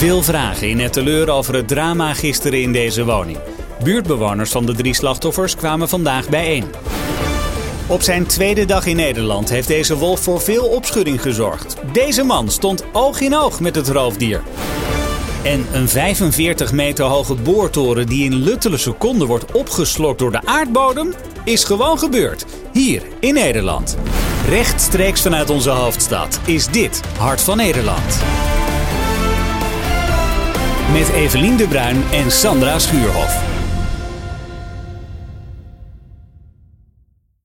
Veel vragen in het teleur over het drama gisteren in deze woning. Buurtbewoners van de drie slachtoffers kwamen vandaag bijeen. Op zijn tweede dag in Nederland heeft deze wolf voor veel opschudding gezorgd. Deze man stond oog in oog met het roofdier. En een 45 meter hoge boortoren die in luttele seconden wordt opgeslokt door de aardbodem, is gewoon gebeurd. Hier in Nederland. Rechtstreeks vanuit onze hoofdstad is dit Hart van Nederland. Met Evelien de Bruin en Sandra Schuurhof.